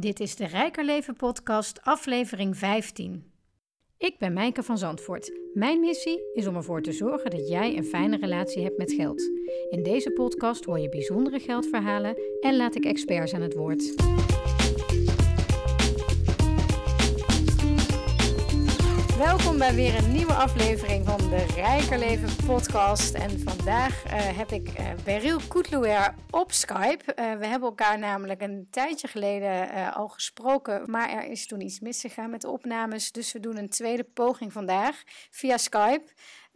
Dit is de Rijker Leven podcast, aflevering 15. Ik ben Mijke van Zandvoort. Mijn missie is om ervoor te zorgen dat jij een fijne relatie hebt met geld. In deze podcast hoor je bijzondere geldverhalen en laat ik experts aan het woord. Welkom bij weer een nieuwe aflevering van de Rijker Leven podcast. En vandaag uh, heb ik uh, Beryl Koetlouer op Skype. Uh, we hebben elkaar namelijk een tijdje geleden al gesproken, maar er is toen iets misgegaan met de opnames. Dus we doen een tweede poging vandaag via Skype.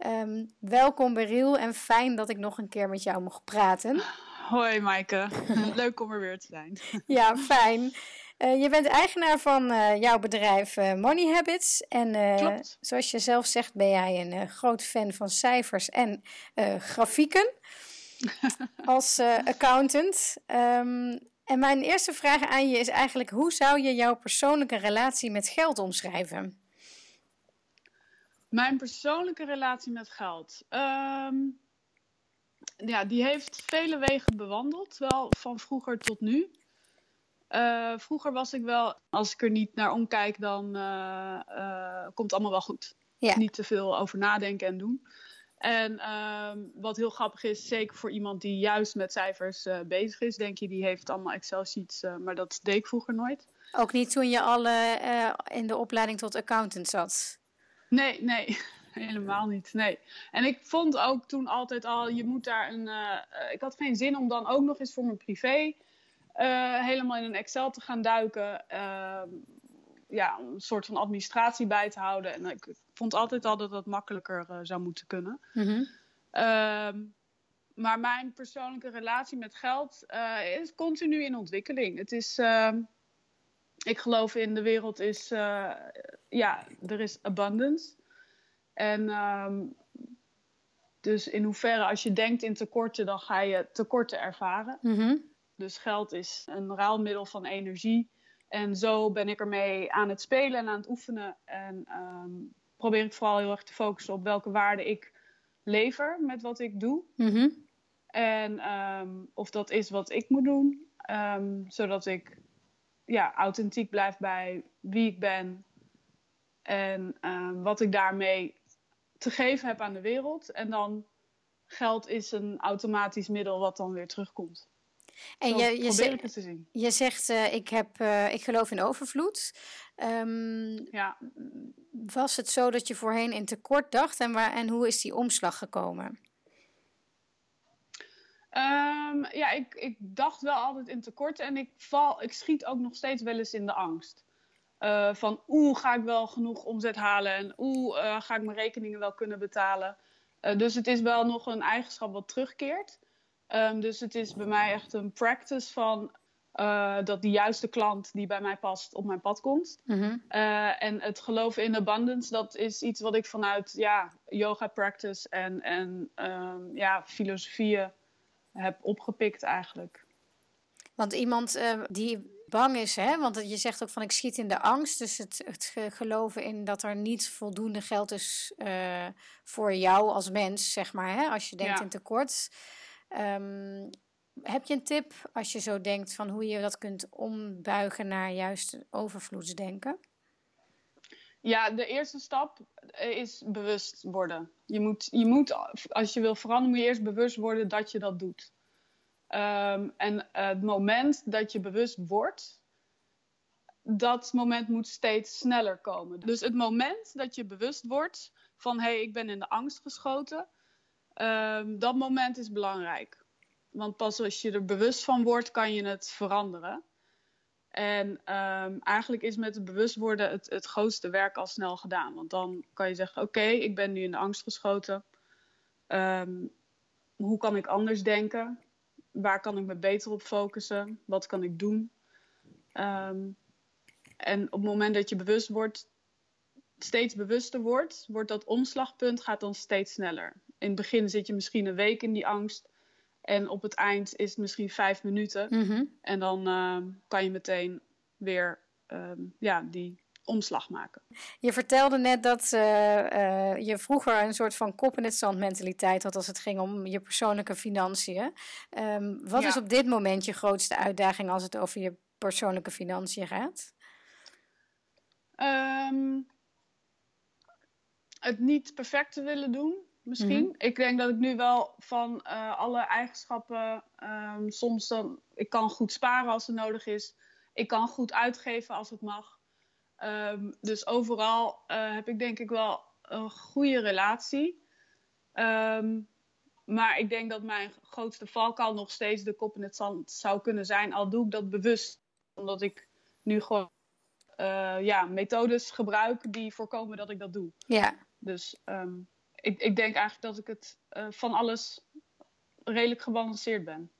Um, welkom Beryl en fijn dat ik nog een keer met jou mag praten. Hoi Maaike, leuk om er weer te zijn. ja, fijn. Uh, je bent eigenaar van uh, jouw bedrijf uh, Money Habits. En zoals je zelf zegt, ben jij een groot fan van cijfers en grafieken als accountant. Um, en mijn eerste vraag aan je is eigenlijk: hoe zou je jouw persoonlijke relatie met geld omschrijven? Mijn persoonlijke relatie met geld. Um, ja, die heeft vele wegen bewandeld, wel van vroeger tot nu. Uh, vroeger was ik wel, als ik er niet naar omkijk, dan uh, uh, komt het allemaal wel goed. Ja. Niet te veel over nadenken en doen. En ehm, wat heel grappig is, zeker voor iemand die juist met cijfers bezig is, denk je, die heeft allemaal Excel-sheets, maar dat deed ik vroeger nooit. Ook niet toen je al in de opleiding tot accountant zat? Nee, nee, helemaal niet. Nee. En ik vond ook toen altijd al, je moet daar een. ik had geen zin om dan ook nog eens voor mijn privé helemaal in een Excel te gaan duiken. Uh, ja, een soort van administratie bij te houden. En ik vond altijd al dat dat makkelijker uh, zou moeten kunnen. Mm -hmm. maar mijn persoonlijke relatie met geld eh, is continu in ontwikkeling. Het is, ehm, ik geloof in de wereld is, ja, er is abundance. En ehm, dus in hoeverre als je denkt in tekorten, dan ga je tekorten ervaren. Mm -hmm. Dus geld is een ruilmiddel van energie. En zo ben ik ermee aan het spelen en aan het oefenen. En um, probeer ik vooral heel erg te focussen op welke waarde ik lever met wat ik doe. Mm -hmm. En um, of dat is wat ik moet doen. Um, zodat ik ja, authentiek blijf bij wie ik ben. En wat ik daarmee te geven heb aan de wereld. En dan geld is een automatisch middel wat dan weer terugkomt. En je, je, zegt, je zegt, uh, ik, heb, uh, ik geloof in overvloed. Um, ja. Was het zo dat je voorheen in tekort dacht en, waar, en hoe is die omslag gekomen? Um, ja, ik, ik dacht wel altijd in tekort en ik, val, ik schiet ook nog steeds wel eens in de angst. Uh, van oeh, ga ik wel genoeg omzet halen en oeh, ga ik mijn rekeningen wel kunnen betalen. dus het is wel nog een eigenschap wat terugkeert. Um, dus het is bij mij echt een practice van uh, dat die juiste klant die bij mij past op mijn pad komt. Mm -hmm. uh, en het geloof in abundance, dat is iets wat ik vanuit ja, yoga practice en, en um, ja, filosofieën heb opgepikt eigenlijk. Want iemand uh, die bang is, hè? want je zegt ook van ik schiet in de angst. Dus het, het geloven in dat er niet voldoende geld is voor jou als mens, zeg maar. Hè? Als je denkt ja. in tekort. Um, heb je een tip als je zo denkt van hoe je dat kunt ombuigen naar juist overvloedsdenken? Ja, de eerste stap is bewust worden. Je moet, je moet, als je wil veranderen, moet je eerst bewust worden dat je dat doet. Um, en het moment dat je bewust wordt, dat moment moet steeds sneller komen. Dus het moment dat je bewust wordt van hé, hey, ik ben in de angst geschoten, Um, dat moment is belangrijk. Want pas als je er bewust van wordt, kan je het veranderen. En um, eigenlijk is met het bewust worden het, het grootste werk al snel gedaan. Want dan kan je zeggen: Oké, ik ben nu in de angst geschoten. Um, hoe kan ik anders denken? Waar kan ik me beter op focussen? Wat kan ik doen? en op het moment dat je bewust wordt, steeds bewuster wordt, wordt dat omslagpunt gaat dan steeds sneller in het begin zit je misschien een week in die angst. En op het eind is het misschien vijf minuten. Mhm. En dan uh, kan je meteen weer uh, ja, die omslag maken. Je vertelde net dat uh, je vroeger een soort van kop in het zand mentaliteit had als het ging om je persoonlijke financiën. Um, wat ja. is op dit moment je grootste uitdaging als het over je persoonlijke financiën gaat? Ehm, het niet perfect te willen doen, misschien. Mhm. Ik denk dat ik nu wel van eh, alle eigenschappen, ehm, soms dan, ik kan goed sparen als het nodig is. Ik kan goed uitgeven als het mag. Ehm, dus overal eh, heb ik denk ik wel een goede relatie. Ehm, maar ik denk dat mijn grootste valkuil nog steeds de kop in het zand zou kunnen zijn. Al doe ik dat bewust. Omdat ik nu gewoon eh, ja, methodes gebruik die voorkomen dat ik dat doe. Ja. Dus ik, ik denk eigenlijk dat ik het eh, van alles redelijk gebalanceerd ben.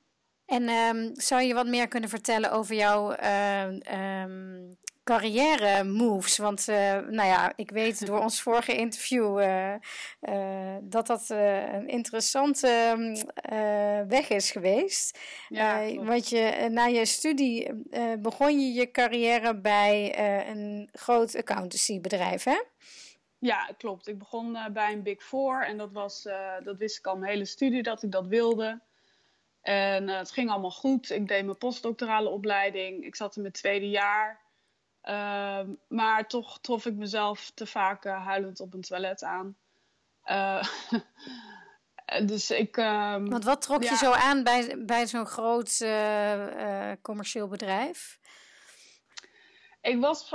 En ehm, zou je wat meer kunnen vertellen over jouw eh, ehm, carrière moves? Want uh, nou ja, ik weet door ons vorige interview uh, uh, dat dat een interessante weg is geweest. Ja, want je, na je studie begon je je carrière bij een groot accountancybedrijf, hè? Ja, klopt. Ik begon bij een Big Four en dat, was, dat wist ik al mijn hele studie dat ik dat wilde. En het ging allemaal goed. Ik deed mijn postdoctorale opleiding. Ik zat in mijn tweede jaar. Uh, maar toch trof ik mezelf te vaak huilend op een toilet aan. Dus ik. Um, Want wat trok ja. je zo aan bij, bij zo'n groot eh, commercieel bedrijf? Ik was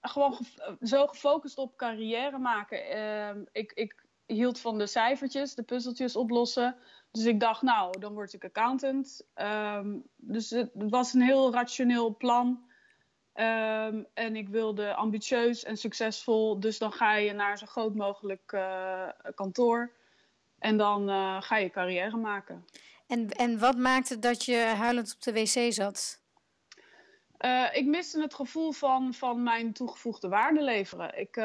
gewoon ge zo gefocust op carrière maken. Ehm, ik, ik hield van de cijfertjes, de puzzeltjes oplossen. Dus ik dacht, nou, dan word ik accountant. Um, dus het was een heel rationeel plan. Um, en ik wilde ambitieus en succesvol. Dus dan ga je naar zo groot mogelijk uh, kantoor. En dan uh, ga je carrière maken. En, en wat maakte dat je huilend op de wc zat? Uh, ik miste het gevoel van, van mijn toegevoegde waarde leveren. Ik,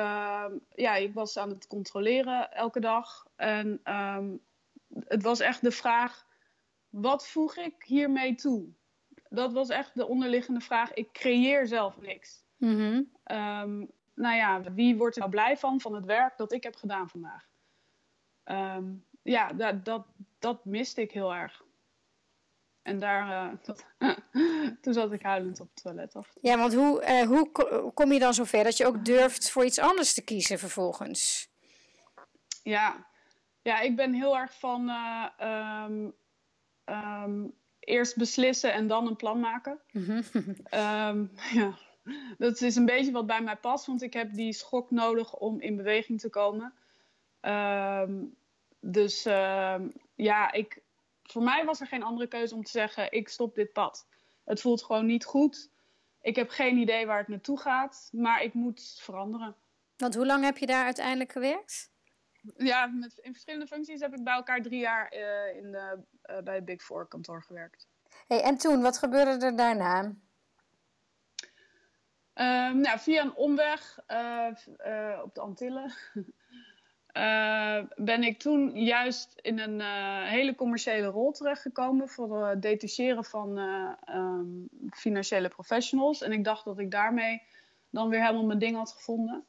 ja, ik was aan het controleren elke dag. En um, het was echt de vraag: wat voeg ik hiermee toe? dat was echt de onderliggende vraag. Ik creëer zelf niks. Mm -hmm. um, nou ja, wie wordt er nou blij van, van het werk dat ik heb gedaan vandaag? Um, ja, dat, dat, dat miste ik heel erg. En daar, dat, toen zat ik huilend op het toilet af. Ja, want hoe, uh, hoe kom je dan zover dat je ook durft voor iets anders te kiezen vervolgens? Ja, ja ik ben heel erg van... Uh, um, eerst beslissen en dan een plan maken. um, ja, dat is een beetje wat bij mij past, want ik heb die schok nodig om in beweging te komen. Um, dus uh, ja, ik, voor mij was er geen andere keuze om te zeggen: ik stop dit pad. Het voelt gewoon niet goed. Ik heb geen idee waar het naartoe gaat, maar ik moet veranderen. Want hoe lang heb je daar uiteindelijk gewerkt? Ja, met, in verschillende functies heb ik bij elkaar drie jaar uh, in de, uh, bij het Big Four kantoor gewerkt. Hey, en toen, wat gebeurde er daarna? Um, nou, via een omweg uh, op de Antillen ben ik toen juist in een hele commerciële rol terechtgekomen voor het detacheren van um, financiële professionals. En ik dacht dat ik daarmee dan weer helemaal mijn ding had gevonden.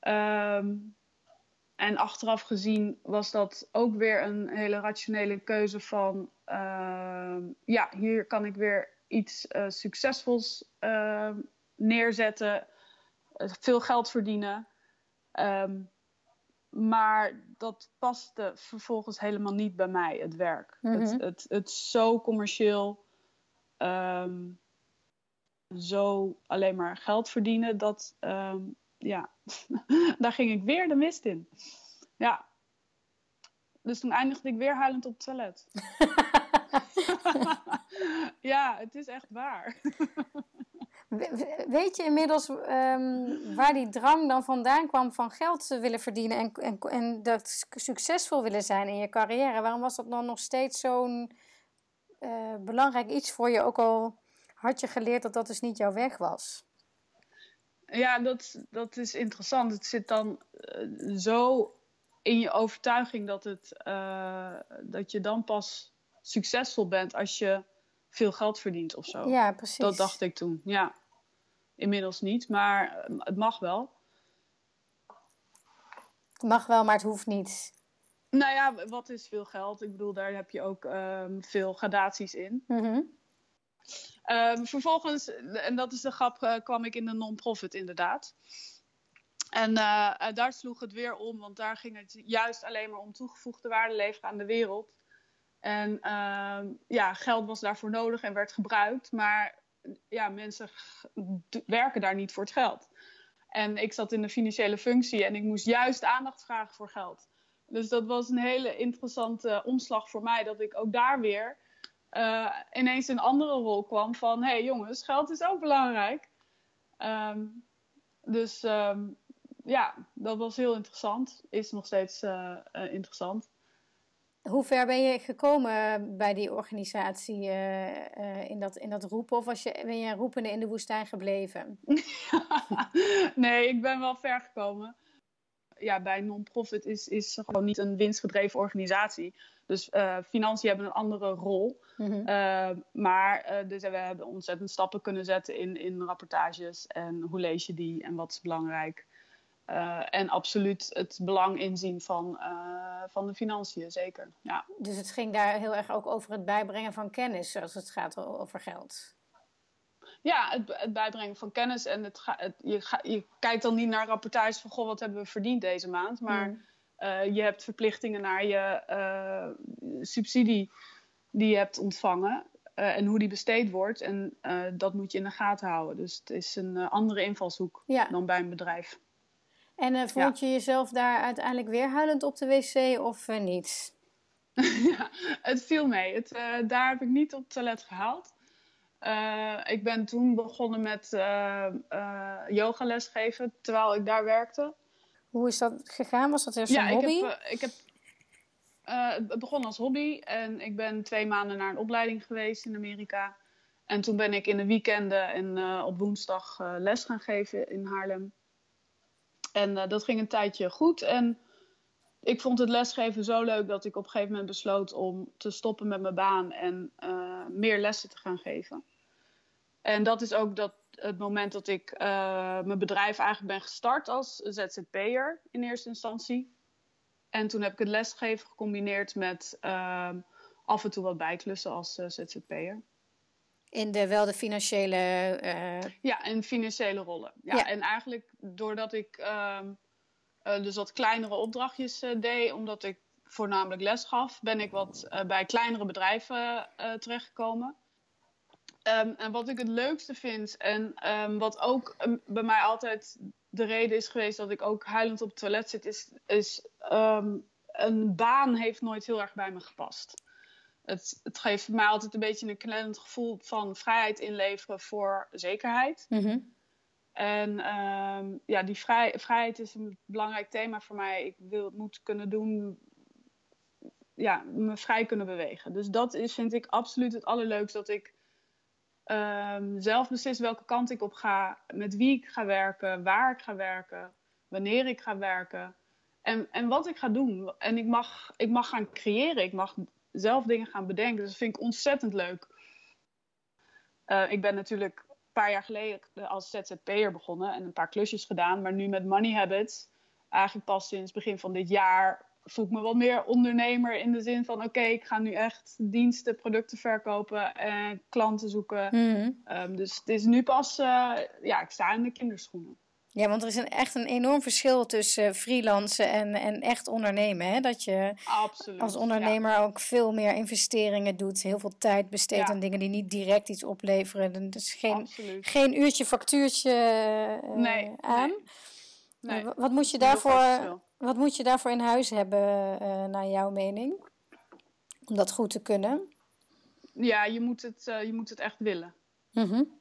Um, en achteraf gezien was dat ook weer een hele rationele keuze van... Uh, ja, hier kan ik weer iets succesvols neerzetten. veel geld verdienen. Maar dat paste vervolgens helemaal niet bij mij, het werk. Mhm. Het, het, het zo commercieel... Um, zo alleen maar geld verdienen, dat... Um, ja, daar ging ik weer de mist in. Ja. Dus toen eindigde ik weer huilend op het toilet. ja, het is echt waar. Weet je inmiddels um, waar die drang dan vandaan kwam van geld te willen verdienen en, en, en dat succesvol willen zijn in je carrière? Waarom was dat dan nog steeds zo'n uh, belangrijk iets voor je, ook al had je geleerd dat dat dus niet jouw weg was? Ja, dat, dat is interessant. Het zit dan uh, zo in je overtuiging dat, het, uh, dat je dan pas succesvol bent als je veel geld verdient of zo. Ja, precies. Dat dacht ik toen. Ja, inmiddels niet, maar het mag wel. Het mag wel, maar het hoeft niet. Nou ja, wat is veel geld? Ik bedoel, daar heb je ook um, veel gradaties in. Mm -hmm. Ehm, vervolgens, en dat is de grap, eh, kwam ik in de non-profit inderdaad. En uh, daar sloeg het weer om, want daar ging het juist alleen maar om toegevoegde waarde leveren aan de wereld. En ehm, ja, geld was daarvoor nodig en werd gebruikt, maar ja, mensen werken daar niet voor het geld. En ik zat in de financiële functie en ik moest juist aandacht vragen voor geld. Dus dat was een hele interessante omslag voor mij, dat ik ook daar weer uh, ineens een andere rol kwam van, hé hey jongens, geld is ook belangrijk. Um, dus um, ja, dat was heel interessant. Is nog steeds uh, uh, interessant. Hoe ver ben je gekomen bij die organisatie in, dat, in dat roepen? Of was je, ben je roepende in de woestijn gebleven? nee, ik ben wel ver gekomen. Ja, bij non-profit is, is gewoon niet een winstgedreven organisatie. Dus uh, financiën hebben een andere rol. Mm -hmm. uh, maar uh, dus we hebben ontzettend stappen kunnen zetten in, in rapportages. En hoe lees je die en wat is belangrijk. en absoluut het belang inzien van, van de financiën, zeker. Ja. Dus het ging daar heel erg ook over het bijbrengen van kennis als het gaat over geld. Ja, het, het bijbrengen van kennis. En het je, ga, je kijkt dan niet naar rapportages van... goh, wat hebben we verdiend deze maand? Maar... Mm. Uh, je hebt verplichtingen naar je uh, subsidie die je hebt ontvangen uh, en hoe die besteed wordt. En dat moet je in de gaten houden. Dus het is een andere invalshoek ja. dan bij een bedrijf. En vond ja. je jezelf daar uiteindelijk weer huilend op de wc of niet? ja, het viel mee. Het, daar heb ik niet op het toilet gehaald. ik ben toen begonnen met yogales geven terwijl ik daar werkte. Hoe is dat gegaan? Was dat eerst ja, een hobby? Ik heb, uh, ik heb uh, het begon als hobby en ik ben twee maanden naar een opleiding geweest in Amerika. En toen ben ik in de weekenden en uh, op woensdag les gaan geven in Haarlem. En dat ging een tijdje goed. En ik vond het lesgeven zo leuk dat ik op een gegeven moment besloot om te stoppen met mijn baan en meer lessen te gaan geven. En dat is ook dat, het moment dat ik uh, mijn bedrijf eigenlijk ben gestart als ZZP'er in eerste instantie. En toen heb ik het lesgeven gecombineerd met uh, af en toe wat bijklussen als ZZP'er. In de, wel de financiële... Ja, in financiële rollen. Ja, ja. En eigenlijk doordat ik ehm, dus wat kleinere opdrachtjes deed, omdat ik voornamelijk les gaf, ben ik wat bij kleinere bedrijven terechtgekomen. Um, en wat ik het leukste vind en um, wat ook um, bij mij altijd de reden is geweest dat ik ook huilend op het toilet zit, is, is een baan heeft nooit heel erg bij me gepast. Het, het geeft mij altijd een beetje een klemmend gevoel van vrijheid inleveren voor zekerheid. Mm -hmm. En ja, die vrij, vrijheid is een belangrijk thema voor mij. Ik wil moeten kunnen doen, ja, me vrij kunnen bewegen. Dus dat is, vind ik absoluut het allerleukste dat ik Um, zelf beslis welke kant ik op ga, met wie ik ga werken, waar ik ga werken, wanneer ik ga werken en, en wat ik ga doen. En ik mag, ik mag gaan creëren, ik mag zelf dingen gaan bedenken. Dus dat vind ik ontzettend leuk. Uh, ik ben natuurlijk een paar jaar geleden als ZZP'er begonnen en een paar klusjes gedaan, maar nu met Money Habits, eigenlijk pas sinds begin van dit jaar, voel ik me wat meer ondernemer in de zin van: oké, okay, ik ga nu echt diensten, producten verkopen en klanten zoeken. Mm. Um, dus het is nu pas, uh, ja, ik sta in de kinderschoenen. Ja, want er is een, echt een enorm verschil tussen freelancen en, en echt ondernemen. Hè? Dat je Absoluut, als ondernemer ja. ook veel meer investeringen doet, heel veel tijd besteedt ja. aan dingen die niet direct iets opleveren. Dus geen, geen uurtje factuurtje uh, nee, aan. Nee. Nee. Wat moet je daarvoor wat moet je daarvoor in huis hebben, uh, naar jouw mening? Om dat goed te kunnen? Ja, je moet het, uh, je moet het echt willen. Mm -hmm.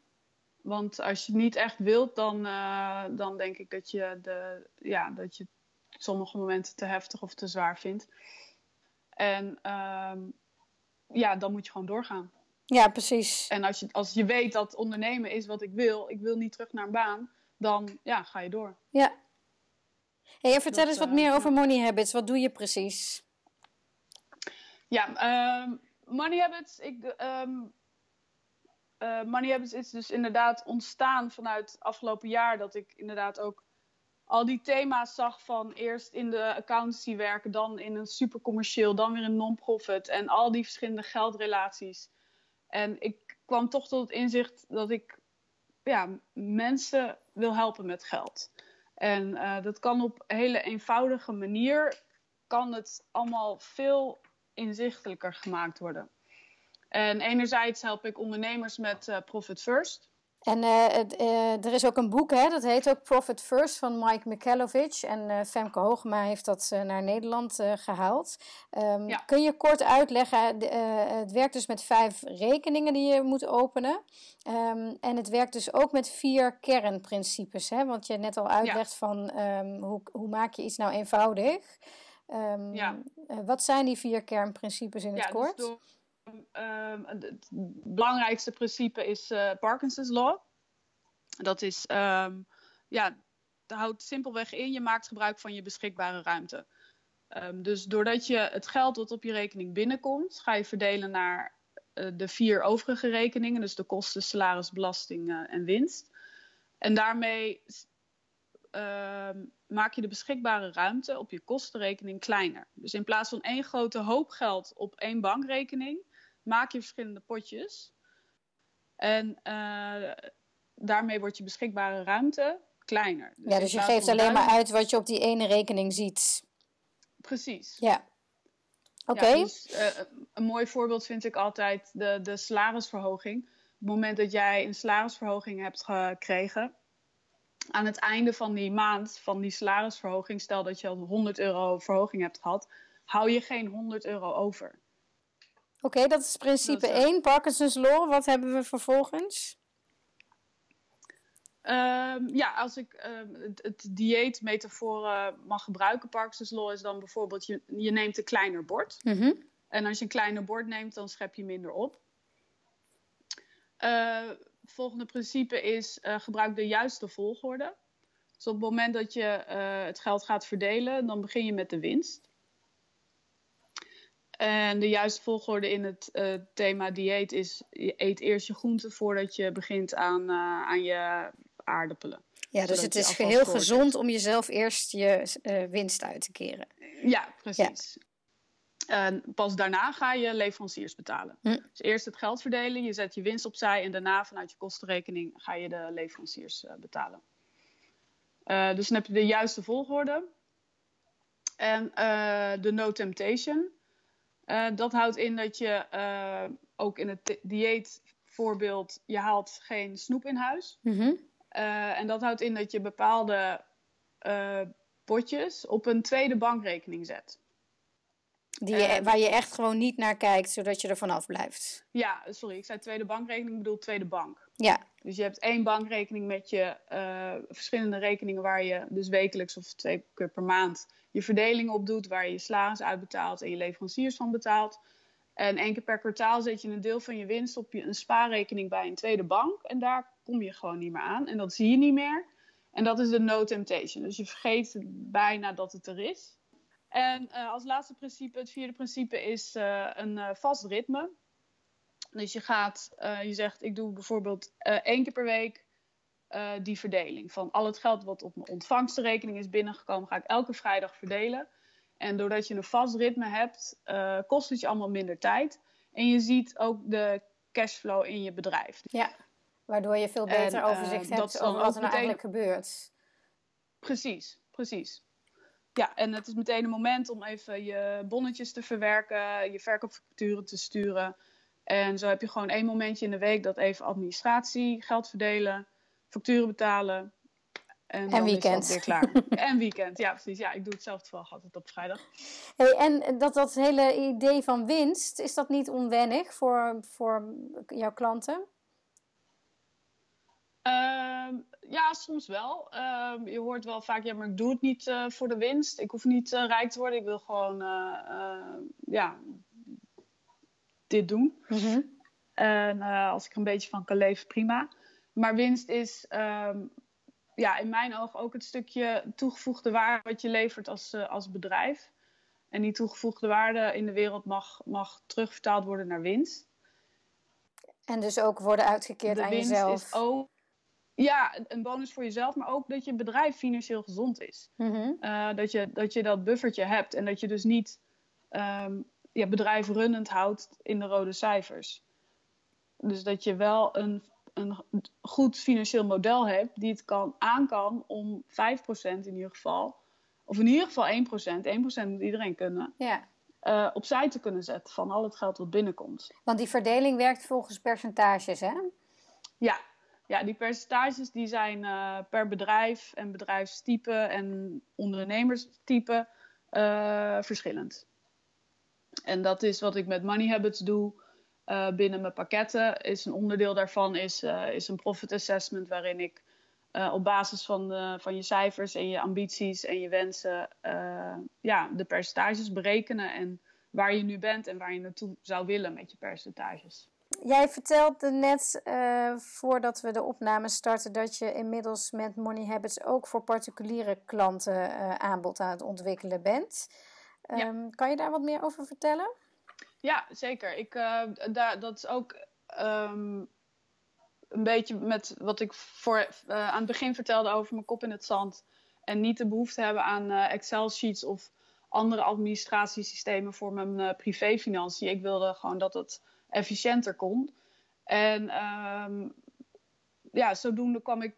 Want als je het niet echt wilt, dan, uh, dan denk ik dat je, de, ja, dat je sommige momenten te heftig of te zwaar vindt. En ja, dan moet je gewoon doorgaan. Ja, precies. En als je, als je weet dat ondernemen is wat ik wil, ik wil niet terug naar een baan, dan ja, ga je door. Ja, Hey, en vertel dat, eens wat uh, meer over Money Habits. Wat doe je precies? Ja, um, Money Habits. Ik, um, uh, Money Habits is dus inderdaad ontstaan vanuit afgelopen jaar. Dat ik inderdaad ook al die thema's zag van eerst in de accountancy werken, dan in een supercommercieel, dan weer in non-profit. En al die verschillende geldrelaties. En ik, kwam toch tot het inzicht dat ik ja, mensen wil helpen met geld. En uh, dat kan op een hele eenvoudige manier, kan het allemaal veel inzichtelijker gemaakt worden. En enerzijds help ik ondernemers met uh, Profit First. En uh, uh, er is ook een boek, hè, dat heet ook Profit First van Mike Mikhailovic. En Femke Hoogma heeft dat naar Nederland gehaald. Um, ja. Kun je kort uitleggen, het werkt dus met vijf rekeningen die je moet openen. Um, en het werkt dus ook met vier kernprincipes. Hè? Want je net al uitlegt ja. van um, hoe, hoe maak je iets nou eenvoudig. ja. wat zijn die vier kernprincipes in het ja, kort? Dus door Um, het belangrijkste principe is uh, Parkinson's Law. Dat is, um, ja, dat houdt simpelweg in, je maakt gebruik van je beschikbare ruimte. Um, dus doordat je het geld wat op je rekening binnenkomt, ga je verdelen naar uh, de vier overige rekeningen. Dus de kosten, salaris, belasting uh, en winst. En daarmee maak je de beschikbare ruimte op je kostenrekening kleiner. Dus in plaats van één grote hoop geld op één bankrekening, maak je verschillende potjes. En uh, daarmee wordt je beschikbare ruimte kleiner. Dus ja, dus je geeft alleen maar uit wat je op die ene rekening ziet. Precies. Ja. Oké. Okay. Ja, dus, uh, een mooi voorbeeld vind ik altijd de, de salarisverhoging. Op het moment dat jij een salarisverhoging hebt gekregen, aan het einde van die maand van die salarisverhoging, stel dat je al 100 euro verhoging hebt gehad, hou je geen 100 euro over. Oké, okay, dat is principe 1, Parkinson's Law. Wat hebben we vervolgens? Um, ja, als ik um, het, het dieetmetafoor uh, mag gebruiken, Parkinson's Law is dan bijvoorbeeld, je, je neemt een kleiner bord. Mm -hmm. En als je een kleiner bord neemt, dan schep je minder op. Uh, volgende principe is, uh, gebruik de juiste volgorde. Dus op het moment dat je het geld gaat verdelen, dan begin je met de winst. En de juiste volgorde in het uh, thema dieet is: je eet eerst je groenten voordat je begint aan, uh, aan je aardappelen. Ja, dus het is heel gezond om jezelf eerst je uh, winst uit te keren. Ja, precies. Ja. En pas daarna ga je leveranciers betalen. Hm. Dus eerst het geld verdelen, je zet je winst opzij en daarna vanuit je kostenrekening ga je de leveranciers betalen. dus dan heb je de juiste volgorde. En de no temptation. Uh, dat houdt in dat je uh, ook in het dieetvoorbeeld, je haalt geen snoep in huis. Mm -hmm. uh, en dat houdt in dat je bepaalde potjes op een tweede bankrekening zet. Die je, waar je echt gewoon niet naar kijkt, zodat je er vanaf blijft. Ja, sorry, ik zei tweede bankrekening, ik bedoel tweede bank. Ja. Dus je hebt één bankrekening met je verschillende rekeningen waar je dus wekelijks of twee keer per maand je verdeling op doet, waar je je salaris uitbetaalt en je leveranciers van betaalt. En één keer per kwartaal zet je een deel van je winst op je, een spaarrekening bij een tweede bank. En daar kom je gewoon niet meer aan. En dat zie je niet meer. En dat is de no temptation. Dus je vergeet bijna dat het er is. En uh, als laatste principe, het vierde principe, is uh, een uh, vast ritme. Dus je gaat, je zegt, ik doe bijvoorbeeld één keer per week uh, die verdeling. Van al het geld wat op mijn ontvangstenrekening is binnengekomen, ga ik elke vrijdag verdelen. En doordat je een vast ritme hebt, uh, kost het je allemaal minder tijd. En je ziet ook de cashflow in je bedrijf. Ja, waardoor je veel beter en, overzicht uh, hebt over wat er nou meteen... eigenlijk gebeurt. Precies, precies. Ja, en het is meteen een moment om even je bonnetjes te verwerken, je verkoopfacturen te sturen. En zo heb je gewoon één momentje in de week dat even administratie, geld verdelen, facturen betalen. En, en weekend. Is weer klaar. en weekend, ja precies. Ja, ik doe het zelf toevallig altijd op vrijdag. Hey, en dat, dat hele idee van winst, is dat niet onwennig voor, voor jouw klanten? Uh, ja, soms wel. Uh, je hoort wel vaak, ja, maar ik doe het niet uh, voor de winst. Ik hoef niet uh, rijk te worden. Ik wil gewoon, eh, ja, dit doen. Mm -hmm. En als ik er een beetje van kan leven, prima. Maar winst is um, ja, in mijn ogen ook het stukje toegevoegde waarde wat je levert als, uh, als bedrijf. En die toegevoegde waarde in de wereld mag, mag terugvertaald worden naar winst. En dus ook worden uitgekeerd de aan winst jezelf. Is ook, ja, een bonus voor jezelf, maar ook dat je bedrijf financieel gezond is. Mm -hmm. uh, dat, je, dat je dat buffertje hebt en dat je dus niet um, je bedrijf runnend houdt in de rode cijfers Dus dat je wel een, een goed financieel model hebt die het kan, aan kan om 5% in ieder geval, of in ieder geval 1%, 1% moet iedereen kunnen, Ja. eh, opzij te kunnen zetten van al het geld wat binnenkomt. Want die verdeling werkt volgens percentages, hè? Ja, ja die percentages die zijn eh, per bedrijf en bedrijfstype en ondernemerstype eh, verschillend. En dat is wat ik met Money Habits doe eh, binnen mijn pakketten. Is een onderdeel daarvan is, eh, is een profit assessment waarin ik eh, op basis van, de- van je cijfers en je ambities en je wensen ja, de percentages berekenen en waar je nu bent en waar je naartoe zou willen met je percentages. Jij vertelde net voordat we de opname starten dat je inmiddels met Money Habits ook voor particuliere klanten aanbod aan het ontwikkelen bent. Ja. Ehm, Kan je daar wat meer over vertellen? Ja, zeker. Ik, eh, daar, dat is ook ehm, een beetje met wat ik voor, eh, aan het begin vertelde over mijn kop in het zand. En niet de behoefte hebben aan eh, Excel-sheets of andere administratiesystemen voor mijn privéfinanciën. Ik wilde gewoon dat het efficiënter kon. En ehm, ja, zodoende kwam ik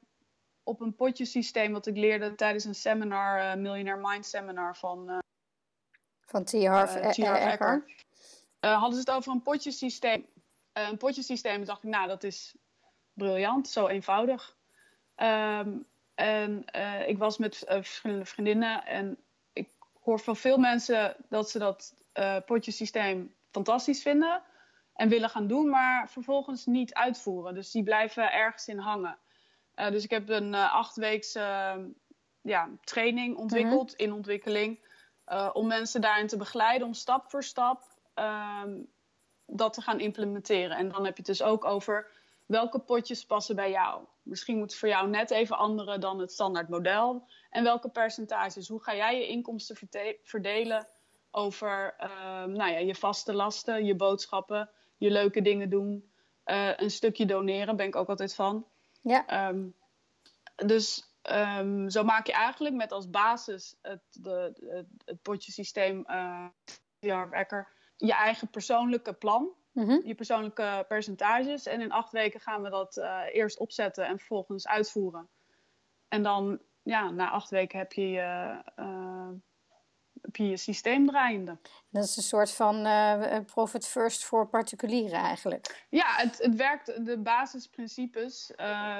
op een potjesysteem wat ik leerde tijdens een seminar, Millionaire Mind Seminar van Van T. Harv T. Harv Eker. Eh, hadden ze het over een potjesysteem. Eh, een potjesysteem dacht ik, nou, dat is briljant, zo eenvoudig. Ehm, en eh, ik was met verschillende vriendinnen en ik hoor van veel mensen dat ze dat eh potjesysteem fantastisch vinden en willen gaan doen, maar vervolgens niet uitvoeren. Dus die blijven ergens in hangen. Dus ik heb een achtweekse ja, training ontwikkeld, in ontwikkeling. om mensen daarin te begeleiden, om stap voor stap ehm, dat te gaan implementeren. En dan heb je het dus ook over welke potjes passen bij jou. Misschien moet het voor jou net even andere dan het standaard model. En welke percentages. Hoe ga jij je inkomsten verdelen over ehm, nou ja, je vaste lasten, je boodschappen, je leuke dingen doen. eh, een stukje doneren ben ik ook altijd van. Ja, Ehm, dus zo maak je eigenlijk met als basis het, de, het, het potjesysteem uh, Ecker je eigen persoonlijke plan, mhm. je persoonlijke percentages. En in acht weken gaan we dat eh, eerst opzetten en vervolgens uitvoeren. En dan, ja, na acht weken heb je je, eh, heb je, je systeem draaiende. dat is een soort van eh, profit first voor particulieren eigenlijk. Ja, het, het werkt, de basisprincipes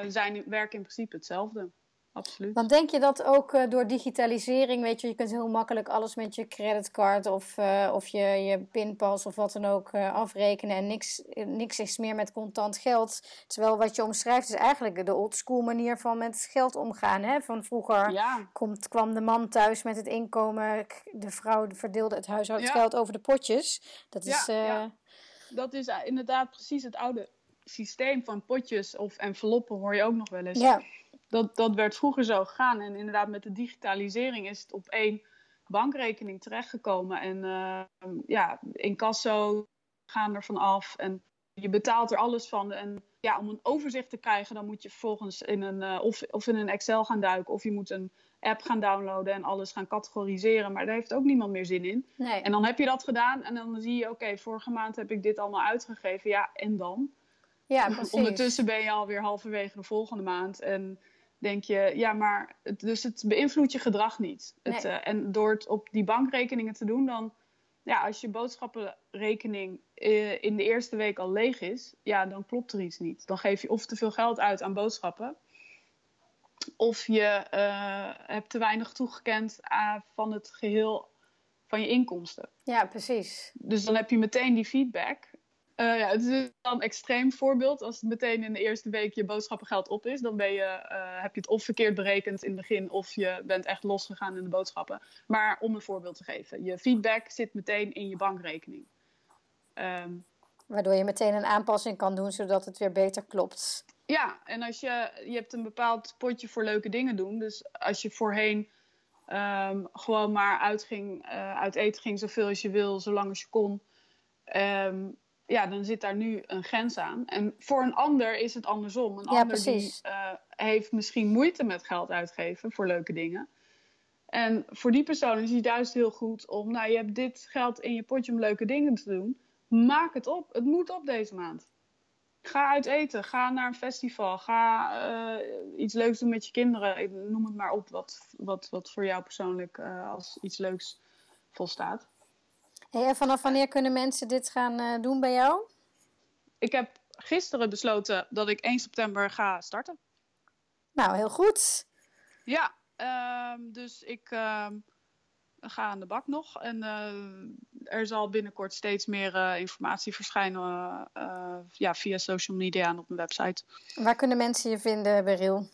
zijn, werken in principe hetzelfde. Absoluut. Want denk je dat ook eh, door digitalisering, weet je, je kunt heel makkelijk alles met je creditcard of, eh, of je, je pinpas of wat dan ook eh, afrekenen en niks, niks is meer met contant geld. Terwijl wat je omschrijft is eigenlijk de old school manier van met geld omgaan. Hè? Van vroeger Ja, komt, kwam de man thuis met het inkomen, de vrouw verdeelde het huishoudgeld over de potjes. Dat is, Ja, dat is inderdaad precies het oude systeem van potjes of enveloppen, hoor je ook nog wel eens. ja. Dat, dat werd vroeger zo gegaan. En inderdaad, met de digitalisering is het op één bankrekening terechtgekomen. En uh, ja, incasso gaan er van af. En je betaalt er alles van. En ja, om een overzicht te krijgen, dan moet je vervolgens in een, uh, of, of in een Excel gaan duiken. Of je moet een app gaan downloaden en alles gaan categoriseren. Maar daar heeft ook niemand meer zin in. Nee. En dan heb je dat gedaan en dan zie je, oké, okay, vorige maand heb ik dit allemaal uitgegeven. Ja, en dan? Ja, precies. Ondertussen ben je alweer halverwege de volgende maand. En denk je, ja, maar het, dus het beïnvloedt je gedrag niet. Nee. Het, uh, en door het op die bankrekeningen te doen, dan, ja, als je boodschappenrekening uh, in de eerste week al leeg is, ja, dan klopt er iets niet. Dan geef je of te veel geld uit aan boodschappen, of je uh, hebt te weinig toegekend aan, van het geheel van je inkomsten. Ja, precies. Dus dan heb je meteen die feedback. Uh, ja, het is dan een extreem voorbeeld. Als het meteen in de eerste week je boodschappengeld op is, dan ben je, uh, heb je het of verkeerd berekend in het begin, of je bent echt losgegaan in de boodschappen. Maar om een voorbeeld te geven, je feedback zit meteen in je bankrekening. Um, Waardoor je meteen een aanpassing kan doen, zodat het weer beter klopt. Ja, en als je, je hebt een bepaald potje voor leuke dingen doen. Dus als je voorheen um, gewoon maar uitging, uh, uit eten ging zoveel als je wil, zolang als je kon. Um, ja, dan zit daar nu een grens aan. En voor een ander is het andersom. Een ja, ander precies. die uh, heeft misschien moeite met geld uitgeven voor leuke dingen. En voor die persoon is het juist heel goed om, nou, je hebt dit geld in je potje om leuke dingen te doen. Maak het op. Het moet op deze maand. Ga uit eten. Ga naar een festival. Ga eh, iets leuks doen met je kinderen. Ik noem het maar op wat, wat, wat voor jou persoonlijk uh, als iets leuks volstaat. Hey, en vanaf wanneer kunnen mensen dit gaan uh, doen bij jou? Ik heb gisteren besloten dat ik 1 september ga starten. Nou, heel goed. Ja, uh, dus ik uh, ga aan de bak nog. En uh, er zal binnenkort steeds meer uh, informatie verschijnen ja, via social media en op mijn website. Waar kunnen mensen je vinden, Beryl?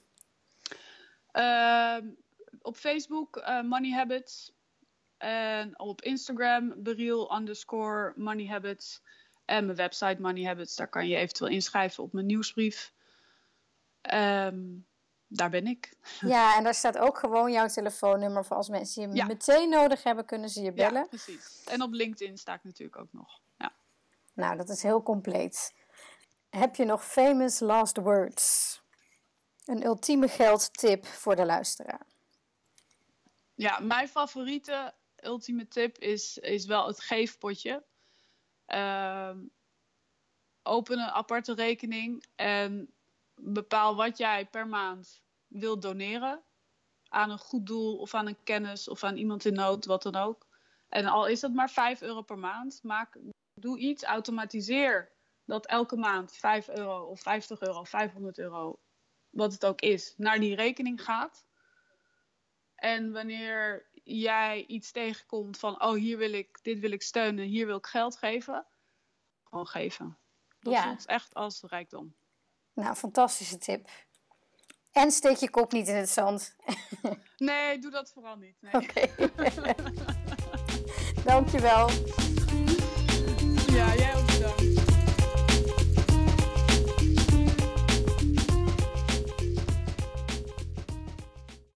Ehm, op Facebook Money Habits. En op Instagram Beryl underscore Money Habits. En mijn website Money Habits. Daar kan je eventueel inschrijven op mijn nieuwsbrief. Um, daar ben ik. Ja, en daar staat ook gewoon jouw telefoonnummer voor als mensen je ja. meteen nodig hebben, kunnen ze je bellen. Ja, precies. En op LinkedIn sta ik natuurlijk ook nog. Ja. Nou, dat is heel compleet. Heb je nog famous last words? Een ultieme geldtip voor de luisteraar. Ja, mijn favoriete ultieme tip is, is wel het geefpotje. Uh, open een aparte rekening en bepaal wat jij per maand wilt doneren aan een goed doel of aan een kennis of aan iemand in nood, wat dan ook. En al is dat maar 5 euro per maand, maak, doe iets, automatiseer dat elke maand 5 euro of 50 euro of 500 euro, wat het ook is, naar die rekening gaat. En wanneer jij iets tegenkomt van, oh hier wil ik, dit wil ik steunen, hier wil ik geld geven, gewoon geven. Dat ja. voelt echt als rijkdom. Nou, fantastische tip. En steek je kop niet in het zand. Nee, doe dat vooral niet. Nee. Oké. Okay. Dankjewel. Ja, jij ook.